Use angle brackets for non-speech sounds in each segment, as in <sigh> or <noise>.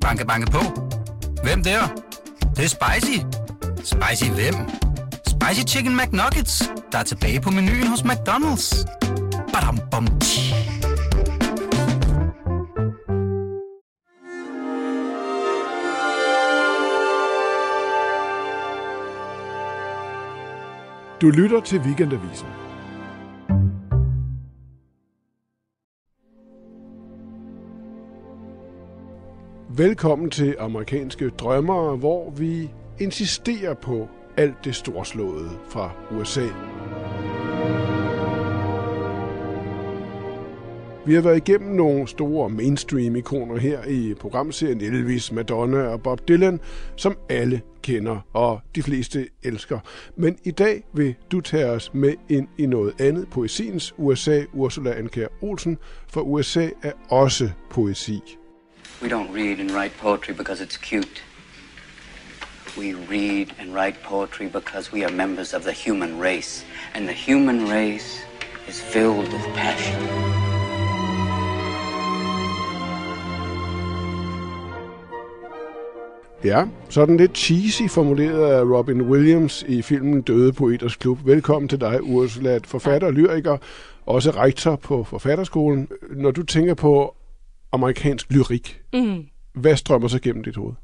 Banke, banke på. Hvem der? Det, det er spicy. Spicy hvem? Spicy Chicken McNuggets, der er tilbage på menuen hos McDonald's. Badum, bom, tji. Du lytter til Weekendavisen. Velkommen til amerikanske drømmere, hvor vi insisterer på alt det storslåede fra USA. Vi har været igennem nogle store mainstream-ikoner her i programserien Elvis, Madonna og Bob Dylan, som alle kender og de fleste elsker. Men i dag vil du tage os med ind i noget andet poesiens USA, Ursula Anker Olsen, for USA er også poesi. We don't read and write poetry because it's cute. We read and write poetry because we are members of the human race. And the human race is filled with passion. Ja, sådan lidt cheesy formuleret af Robin Williams i filmen Døde Poeters Klub. Velkommen til dig, Ursula, forfatter og lyriker, også rektor på Forfatterskolen. Når du tænker på amerikansk lyrik, Mm. hvad strømmer så gennem dit hoved?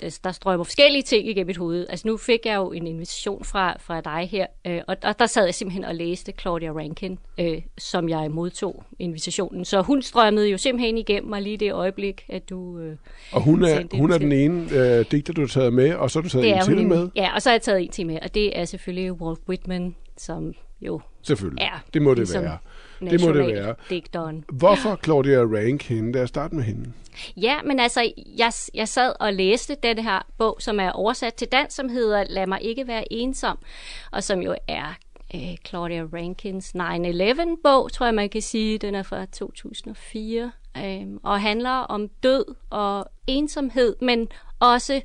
Der, der strømmer forskellige ting igennem mit hoved. Altså nu fik jeg jo en invitation fra, fra dig her, øh, og der, der sad jeg simpelthen og læste Claudia Rankin, øh, som jeg modtog invitationen. Så hun strømmede jo simpelthen igennem mig lige det øjeblik, at du øh, Og hun er, hun er den ene øh, digter, du har taget med, og så har du taget Det en til en- med. Ja, og så har jeg taget en til med, og det er selvfølgelig Walt Whitman, som jo Selvfølgelig. er det må det ligesom være. Det må det være. digteren. Hvorfor Claudia Rankin? Lad os starte med hende. Ja, men altså, jeg, jeg sad og læste den her bog, som er oversat til dansk, som hedder Lad mig ikke være ensom, og som jo er øh, Claudia Rankins 9-11-bog, tror jeg, man kan sige. Den er fra 2004, øh, og handler om død og ensomhed, men også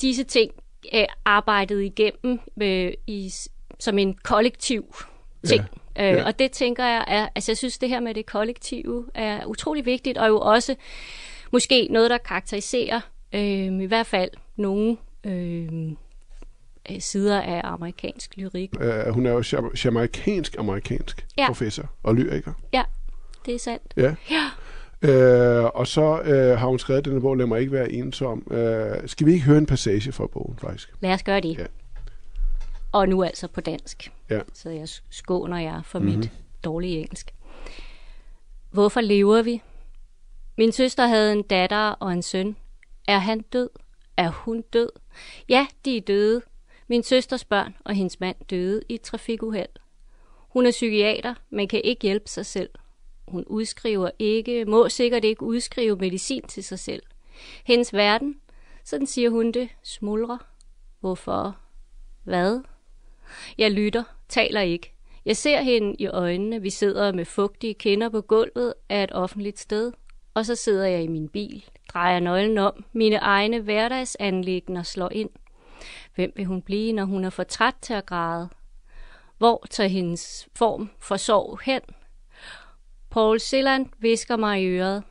disse ting øh, arbejdet igennem øh, i, som en kollektiv ting. Ja. Øh, ja. Og det tænker jeg er, altså jeg synes det her med det kollektive er utrolig vigtigt, og jo også måske noget, der karakteriserer øh, i hvert fald nogle øh, øh, sider af amerikansk lyrik. Uh, hun er jo jam- jamaikansk-amerikansk Ja. professor og lyriker. Ja, det er sandt. Ja. Ja. Uh, og så uh, har hun skrevet denne bog, Lad mig ikke være ensom. Uh, skal vi ikke høre en passage fra bogen, faktisk? Lad os gøre det. Ja. Og nu altså på dansk. Ja. Så jeg skåner jer for mm-hmm. mit dårlige engelsk. Hvorfor lever vi? Min søster havde en datter og en søn. Er han død? Er hun død? Ja, de er døde. Min søsters børn og hendes mand døde i et trafikuheld. Hun er psykiater, men kan ikke hjælpe sig selv. Hun udskriver ikke, må sikkert ikke udskrive medicin til sig selv. Hendes verden, sådan siger hun det, smuldrer. Hvorfor? Hvad? Jeg lytter, taler ikke. Jeg ser hende i øjnene. Vi sidder med fugtige kinder på gulvet af et offentligt sted. Og så sidder jeg i min bil, drejer nøglen om. Mine egne hverdagsanlægner slår ind. Hvem vil hun blive, når hun er for træt til at græde? Hvor tager hendes form for sorg hen? Paul Silland visker mig i øret.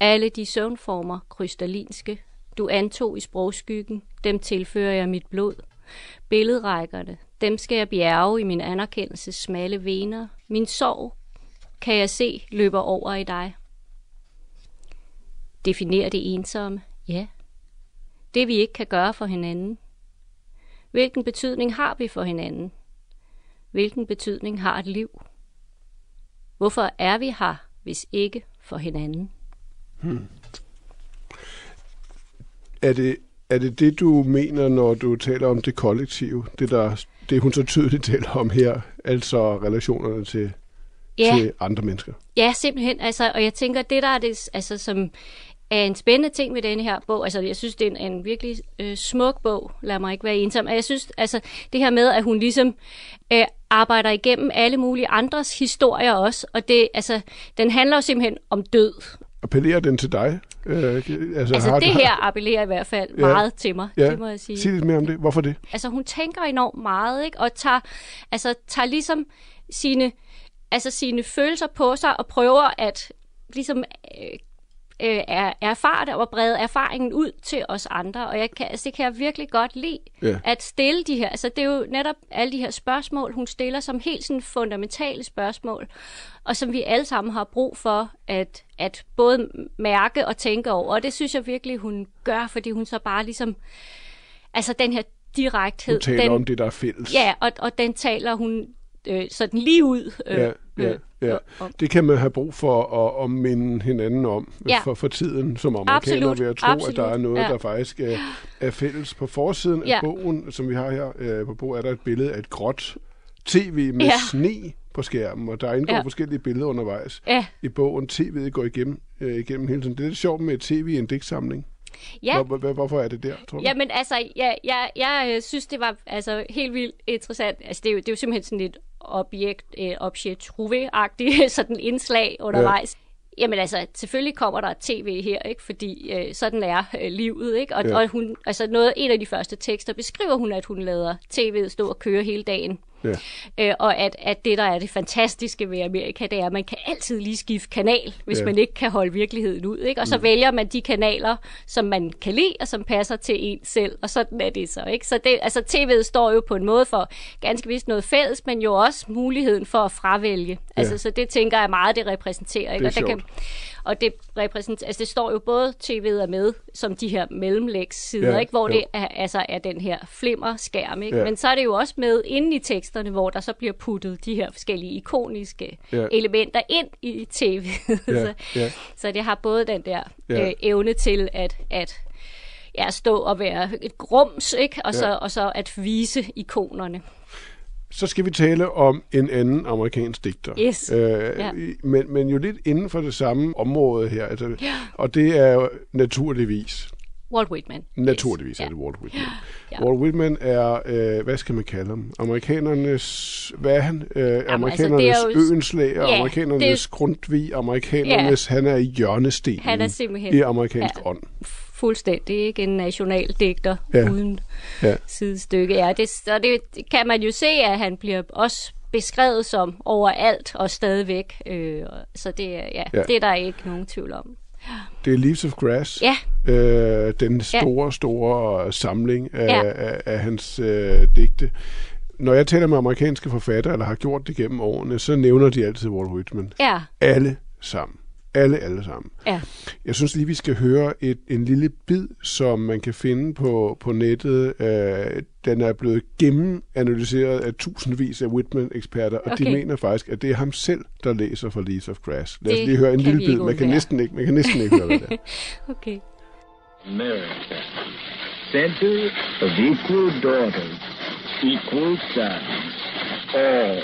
Alle de søvnformer, krystallinske, du antog i sprogskyggen, dem tilfører jeg mit blod. Billedrækkerne, dem skal jeg bjerge i min anerkendelses smalle vener. Min sorg, kan jeg se, løber over i dig. Definerer det ensomme? Ja. Det vi ikke kan gøre for hinanden. Hvilken betydning har vi for hinanden? Hvilken betydning har et liv? Hvorfor er vi her, hvis ikke for hinanden? Hmm. Er det, er det det, du mener, når du taler om det kollektive? Det, der, det hun så tydeligt taler om her, altså relationerne til, Ja. til andre mennesker. Ja, simpelthen. Altså, og jeg tænker, det der er det, altså, som er en spændende ting med denne her bog, altså jeg synes, det er en, en virkelig øh, smuk bog, lad mig ikke være ensom, og jeg synes, altså det her med, at hun ligesom øh, arbejder igennem alle mulige andres historier også, og det, altså, den handler jo simpelthen om død. Appellerer den til dig? Øh, altså, Altså har- det her appellerer i hvert fald Ja. meget til mig, Ja, det må jeg sige. sig lidt mere om det. Hvorfor det? Altså hun tænker enormt meget, ikke? Og tager, altså, tager ligesom sine, altså, sine følelser på sig og prøver at ligesom øh, øh, er erfare det og brede erfaringen ud til os andre. Og jeg kan, altså, det kan jeg virkelig godt lide, Ja. at stille de her. Altså, det er jo netop alle de her spørgsmål, hun stiller som helt sådan fundamentale spørgsmål, og som vi alle sammen har brug for at, at både mærke og tænke over. Og det synes jeg virkelig, hun gør, fordi hun så bare ligesom... Altså, den her direkthed... Hun taler den, om det, der er fælles. Ja, og, og den taler hun øh, sådan lige ud. Øh, Ja, ja, ja. om. Det kan man have brug for at, at minde hinanden om Ja. for, for tiden som amerikaner Absolut, ved at tro, absolut, at der er noget, ja. der faktisk er, er fælles. På forsiden af Ja. bogen, som vi har her øh, på bordet, er der et billede af et gråt tv med Ja. sne på skærmen, og der indgår Ja. forskellige billeder undervejs Ja, i bogen. TV'et går igennem, øh, igennem hele tiden. Det er lidt sjovt med et tv i en digtsamling. ja. Hvor, hvor, hvorfor er det der, tror du? Jamen altså, jeg, jeg, jeg øh, synes, det var altså, helt vildt interessant. Altså, det er jo, det er jo simpelthen sådan et objekt, øh, objekt agtigt <laughs> sådan indslag undervejs. Ja. Jamen altså, selvfølgelig kommer der et tv her, ikke? fordi øh, sådan er øh, livet. Ikke? Og, ja. og hun, altså noget, en af de første tekster beskriver hun, at hun lader tv'et stå og køre hele dagen. Ja. Øh, og at, at det, der er det fantastiske ved Amerika, det er, at man kan altid lige skifte kanal, hvis ja. man ikke kan holde virkeligheden ud. Ikke? Og så mm. vælger man de kanaler, som man kan lide, og som passer til en selv. Og sådan er det så. Ikke? Så det, altså, tv'et står jo på en måde for ganske vist noget fælles, men jo også muligheden for at fravælge. Altså, så det tænker jeg meget, det repræsenterer. Ikke? Det er og, der kan, og det, repræsenterer, altså, det står jo både tv'et er med, som de her mellemlægssider, Ja, ja, ikke? hvor jo. det er, altså, er den her flimmerskærm. Ikke? Ja. Men så er det jo også med inde i teksterne, hvor der så bliver puttet de her forskellige ikoniske Ja. ja. elementer ind i tv. Ja, <laughs> så, ja. så det har både den der Ja. ja. øh, evne til at, at ja, stå og være et grums, ikke? Og, så, Ja. og så at vise ikonerne. Så skal vi tale om en anden amerikansk digter. Yes. Øh, Ja. i- men, men jo lidt inden for det samme område her. Altså, Og det er jo naturligvis, Walt Whitman. naturligvis yes. er det Walt Whitman. <gasps> Ja. Walt Whitman er, øh, hvad skal man kalde ham? Amerikanernes, hvad er han? Øh, altså, amerikanernes er jo- øenslag, Ja, amerikanernes det- Grundtvig, amerikanernes, han er hjørnestenen Han er simpelthen- i amerikansk ja. ånd. Fuldstændig, ikke? En nationaldigter Ja. ja. uden Ja. ja. sidestykke. Ja, det, så det kan man jo se, at han bliver også beskrevet som overalt og stadigvæk. Øh, så det, ja, Ja. ja. det er der ikke nogen tvivl om. Det er Leaves of Grass. Ja, øh, den store, store samling af, Ja. af, af hans øh, digte. Når jeg taler med amerikanske forfattere, eller har gjort det gennem årene, så nævner de altid Walt Whitman. ja, Alle sammen. Alle, alle sammen. ja. Jeg synes lige, vi skal høre et, en lille bid, som man kan finde på, på nettet. Øh, den er blevet gennemanalyseret af tusindvis af Whitman-eksperter, og de Okay. mener faktisk, at det er ham selv, der læser for Leaves of Grass. Lad os Det lige høre en lille bid. Man kan, næsten ikke, man kan næsten ikke høre, hvad det er. <laughs> Okay. America. Center of equal daughters, equal sons, all.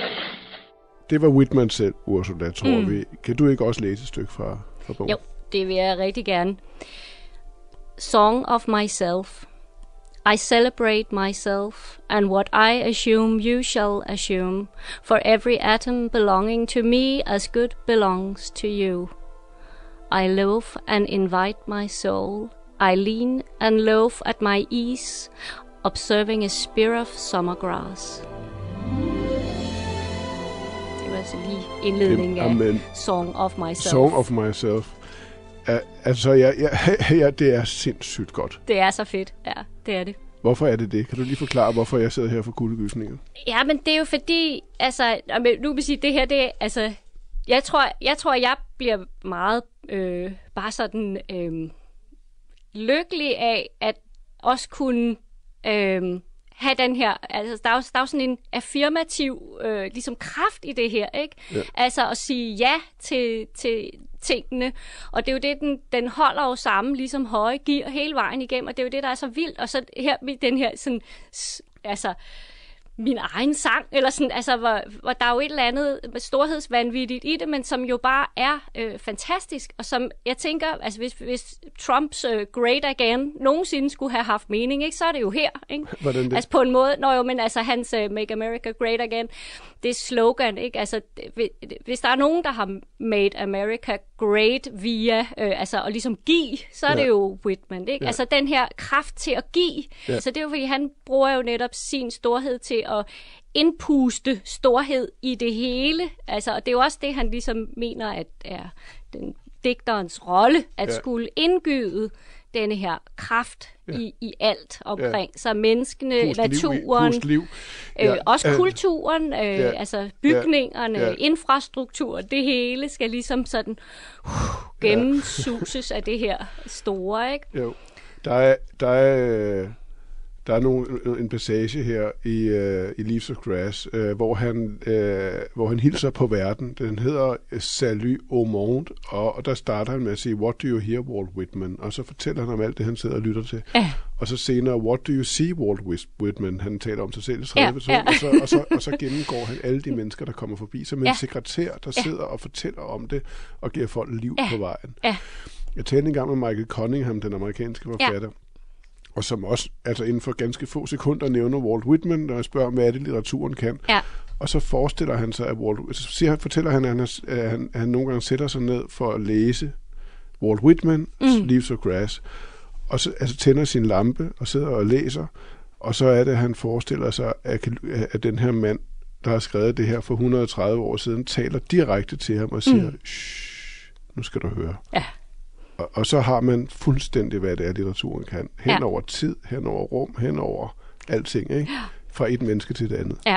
Det var Whitman selv, Ursula, tror mm. vi. Kan du ikke også læse et stykke fra, fra bogen? Jo, det vil jeg rigtig gerne. Song of myself. I celebrate myself and what I assume you shall assume, for every atom belonging to me as good belongs to you. I loaf and invite my soul. I lean and loaf at my ease, observing a spear of summer grass. Var altså lige indledningen af Amen. Song of Myself. Song of Myself. Uh, altså, ja, ja, <laughs> ja, det er sindssygt godt. Det er så fedt. Ja, det er det. Hvorfor er det det? Kan du lige forklare, hvorfor jeg sidder her for kuldegysninger? Ja, men det er jo fordi, altså, jamen, nu vil sige, det her, det er, altså, jeg tror, jeg tror, jeg bliver meget øh, bare sådan øh, lykkelig af, at også kunne øh, have den her, altså, der er jo, der er jo sådan en affirmativ øh, ligesom kraft i det her, ikke? Ja. Altså at sige ja til, til tingene, og det er jo det, den, den holder jo sammen, ligesom høje gear hele vejen igennem, og det er jo det, der er så vildt, og så her med den her sådan, altså, min egen sang, eller sådan, altså, hvor, hvor der er jo et eller andet storhedsvanvittigt i det, men som jo bare er øh, fantastisk, og som jeg tænker, altså hvis, hvis Trumps øh, Great Again nogensinde skulle have haft mening, ikke, så er det jo her, ikke? Hvordan det? Altså på en måde, når jo, men altså hans uh, Make America Great Again, det slogan, ikke? Altså, det- hvis der er nogen, der har made America great via, øh, altså at ligesom give, så er Ja. det jo Whitman, ikke? Ja. Altså den her kraft til at give. Ja. Så det er jo, fordi han bruger jo netop sin storhed til at indpuste storhed i det hele. Altså, og det er jo også det, han ligesom mener, at er den, digterens rolle at Ja. skulle indgyde denne her kraft ja. i, i alt omkring ja. så menneskene, Pust liv naturen, liv. Øh, Ja, også øh, kulturen, øh, ja, altså bygningerne, ja. infrastruktur, det hele skal ligesom sådan uh, gennemsuses af det her store, ikke? Jo. Der er, der er, øh, der er nogle, en passage her i, uh, i Leaves of Grass, uh, hvor, han, uh, hvor han hilser på verden. Den hedder Salut au monde, og, og der starter han med at sige, What do you hear, Walt Whitman? Og så fortæller han om alt det, han sidder og lytter til. Ja. Og så senere, What do you see, Walt Whitman? Han taler om sig selv i tredje Ja, person, ja. og, så, og, så, og så gennemgår han alle de mennesker, der kommer forbi, som en Ja. sekretær, der Ja. sidder og fortæller om det, og giver folk liv Ja. på vejen. Ja, Jeg talte engang med Michael Cunningham, den amerikanske forfatter, og som også altså inden for ganske få sekunder nævner Walt Whitman, når jeg spørger, hvad er det, litteraturen kan. ja, Og så forestiller han sig, at Walt, så siger, fortæller han, at han, at han, at han nogle gange sætter sig ned for at læse Walt Whitman, mm. Leaves of Grass, og så altså, tænder sin lampe og sidder og læser, og så er det, at han forestiller sig, at, at den her mand, der har skrevet det her for 130 år siden, taler direkte til ham og siger, mm. Nu skal du høre. ja, Og, og så har man fuldstændig, hvad det er, litteraturen kan. Hen Ja. over tid, hen over rum, hen over alting, ikke? Fra et menneske til det andet. ja.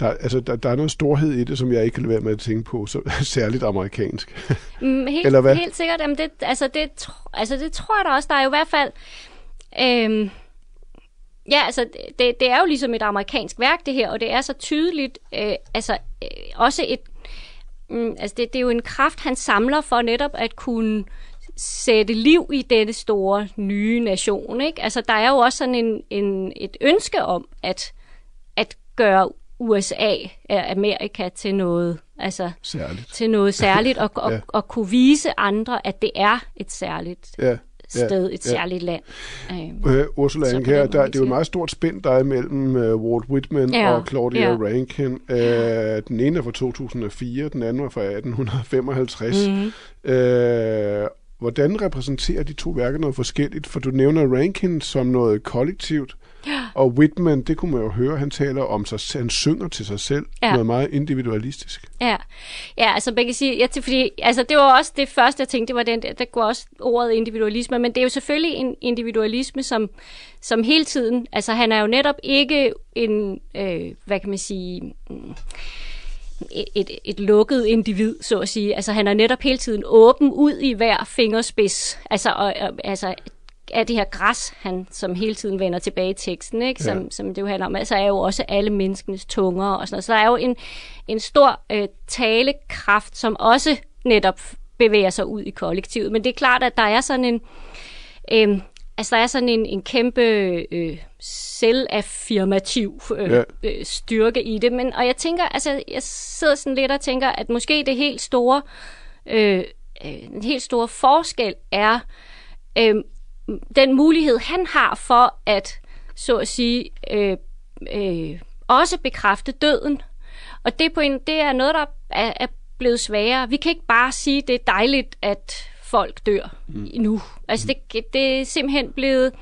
Der, altså, der, der er noget storhed i det, som jeg ikke kan lade være med at tænke på, så, <laughs> særligt amerikansk. Mm, helt, Eller hvad? Helt sikkert. Jamen det, altså, det, altså, det tror jeg da også. Der er jo i hvert fald... Øhm, ja, altså, det, det er jo ligesom et amerikansk værk, det her, og det er så tydeligt. Øh, altså, øh, også et... Mm, altså, det, det er jo en kraft, han samler for netop at kunne sætte liv i denne store nye nation. Ikke? Altså, der er jo også sådan en, en, et ønske om at, at gøre USA, Amerika, til noget, altså Særligt. til noget særligt, og, og, Ja. <laughs> ja. og kunne vise andre, at det er et særligt Ja. Sted, et ja. særligt land. Øhm, Øh, Ursula den der, det er jo et meget stort spænd, der er mellem uh, Walt Whitman Ja, og Claudia ja. Rankin. Uh, den ene er fra 2004, den anden var fra 1855. Mhm. Mm-hmm. Uh, hvordan repræsenterer de to værker noget forskelligt? For du nævner Rankin som noget kollektivt, og Whitman, det kunne man jo høre, han taler om sig han synger til sig selv, Ja. noget meget individualistisk. Ja, ja altså man kan sige, ja, til- fordi, altså det var også det første, jeg tænkte, det var den der, der går også ordet individualisme, men det er jo selvfølgelig en individualisme, som, som hele tiden, altså han er jo netop ikke en, øh, hvad kan man sige, mm, et, et, et lukket individ, så at sige. Altså han er netop hele tiden åben ud i hver fingerspids, altså, og, og, altså af det her græs, han som hele tiden vender tilbage i teksten, ikke? Som, Ja. som det jo handler om, altså er jo også alle menneskenes tunger og sådan noget. Så der er jo en, en stor øh, talekraft, som også netop bevæger sig ud i kollektivet. Men det er klart, at der er sådan en, øh, altså der er sådan en, en kæmpe øh, selvaffirmativ øh, ja. øh, styrke i det. Men, og jeg tænker, altså jeg sidder sådan lidt og tænker, at måske det helt store, øh, øh, den helt store forskel er, øh, den mulighed, han har for at, så at sige, øh, øh, også bekræfte døden. Og det, på en, det er noget, der er, er blevet sværere. Vi kan ikke bare sige, det er dejligt, at folk dør mm. nu. Altså, det, det er simpelthen blevet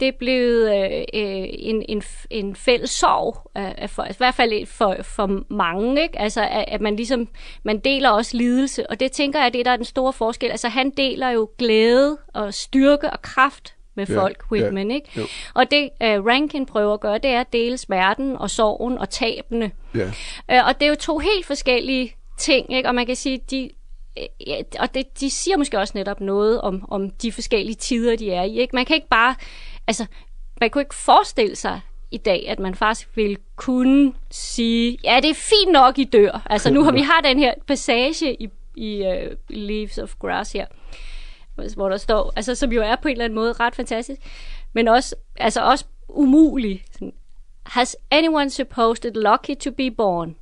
det er blevet øh, øh, en, en, en fælles sorg, øh, for, i hvert fald for, for mange, ikke? Altså, at, at man ligesom, man deler også lidelse, og det tænker jeg, det er der er den store forskel. Altså, han deler jo glæde og styrke og kraft med Ja, folk, Whitman, ja, ikke? jo. Og det uh, Rankin prøver at gøre, det er at dele smerten og sorgen og tabene. Ja. Øh, og det er jo to helt forskellige ting, ikke? Og man kan sige, de, øh, og det, de siger måske også netop noget om, om de forskellige tider, de er i. Ikke? Man kan ikke bare, altså, man kunne ikke forestille sig i dag, at man faktisk ville kunne sige, ja, det er fint nok, I dør. Altså nu har vi har den her passage i, i uh, Leaves of Grass her, hvor der står, altså som jo er på en eller anden måde ret fantastisk, men også, altså også umulig. Sådan, Has anyone supposed it lucky to be born?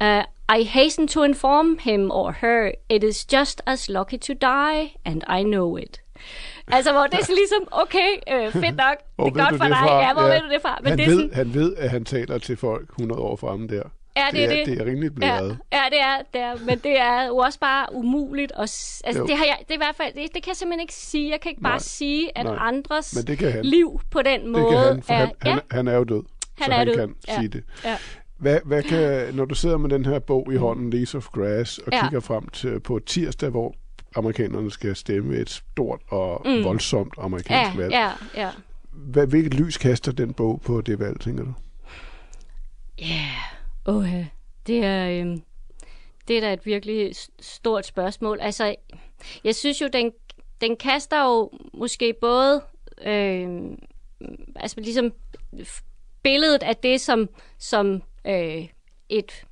Uh, I hasten to inform him or her it is just as lucky to die, and I know it. Altså, hvor det er ligesom, okay, øh, fedt nok, <laughs> Hvor det er godt for det dig. fra? Ja, hvor ved du det fra? Men han, det er ved, sådan, han ved, at han taler til folk 100 år fremme der. Ja, det er det. Det er rimelig ja, blæret. ja, det er, det er, men det er jo også bare umuligt. At, altså, Jo. det, har jeg, det, er i hvert fald, det, det kan jeg simpelthen ikke sige. Jeg kan ikke bare Nej, sige, at nej. andres Men det kan han. liv på den Det måde kan han, for er... han, ja, han, han er jo død. Han så er han død. kan Ja. sige det. ja. Hvad, hvad kan, når du sidder med den her bog i hånden, Leaves of Grass, og Ja. kigger frem til på tirsdag, hvor amerikanerne skal stemme et stort og mm. voldsomt amerikansk Ja, valg. ja, ja. Hvad, hvilket lys kaster den bog på det valg, tænker du? Ja, åh, det er, øhm, det er da et virkelig stort spørgsmål. Altså, jeg synes jo, den, den kaster jo måske både øhm, altså ligesom billedet af det, som, som øh, et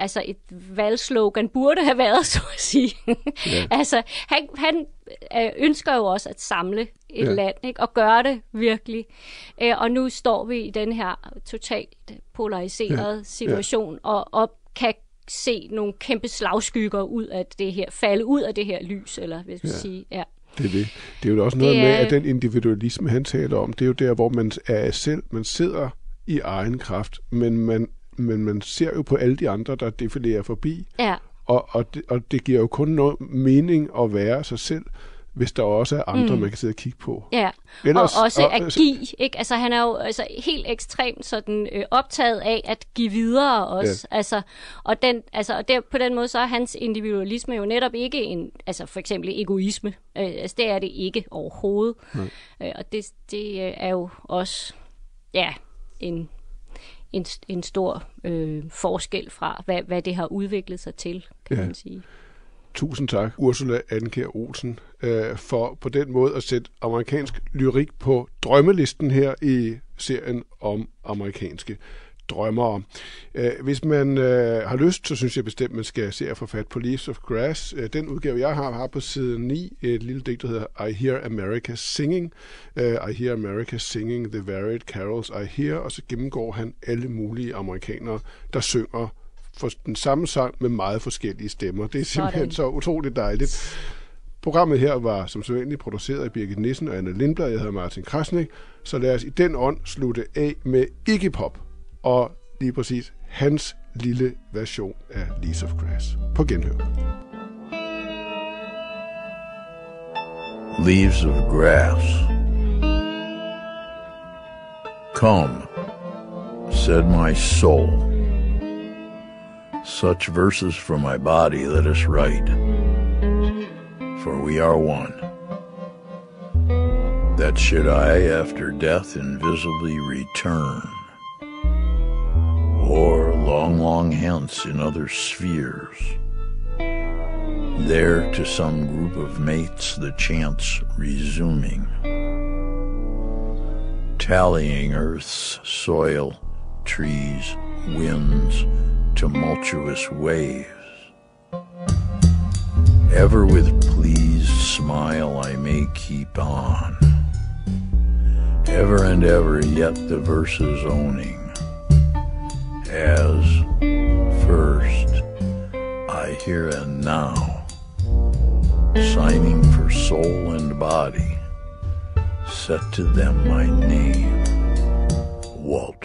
altså et valgslogan burde have været, <laughs> så at sige. Ja. altså, han, han øh, ønsker jo også at samle et Ja. ja. land, ikke? og gøre det virkelig. Øh, og nu står vi i den her totalt polariserede Ja. ja. situation, og, og kan se nogle kæmpe slagskygger ud af det her, falde ud af det her lys, eller vil jeg Ja. ja. sige. Ja. Det er det. Det er jo også noget Det med, er- at den individualisme, han taler om, det er jo der, hvor man er selv, man sidder i egen kraft, men man, men man ser jo på alle de andre, der defilerer forbi, ja. og, og, det, og det giver jo kun noget mening at være sig selv, hvis der også er andre, mm. man kan sidde og kigge på. Ja, Ellers- og også og- at give, ikke? Altså han er jo altså, helt ekstremt sådan øh, optaget af at give videre også. Ja. Altså, og den, altså, og der, på den måde så er hans individualisme jo netop ikke en, altså for eksempel egoisme. Øh, altså det er det ikke overhovedet. Øh, og det, det øh, er jo også, ja, en, en, en stor øh, forskel fra, hvad, hvad det har udviklet sig til, kan Ja. man sige. Tusind tak, Ursula Anker Olsen, øh, for på den måde at sætte amerikansk lyrik på drømmelisten her i serien om amerikanske drømmere. Øh, hvis man øh, har lyst, så synes jeg bestemt, man skal se at få fat på Leaves of Grass. Øh, den udgave, jeg har, har på side 9 et lille digt, der hedder I Hear America Singing. I Hear America Singing the Varied Carols I Hear, og så gennemgår han alle mulige amerikanere, der synger for den samme sang med meget forskellige stemmer. Det er simpelthen Sådan. så utroligt dejligt. Programmet her var som sædvanligt produceret af Birgit Nissen og Anna Lindblad. Jeg hedder Martin Krasnik. Så lad os i den ånd slutte af med Iggy Pop og lige præcis hans lille version af Leaves of Grass. På genhør. leaves of grass. Come, said my soul. Such verses from my body let us write, for we are one. That should I after death invisibly return, long, long hence in other spheres, there to some group of mates the chance resuming, tallying earth's soil, trees, winds, tumultuous waves. Ever with pleased smile I may keep on, ever and ever yet the verses owning, as first I here and now, signing for soul and body, set to them my name, Walt.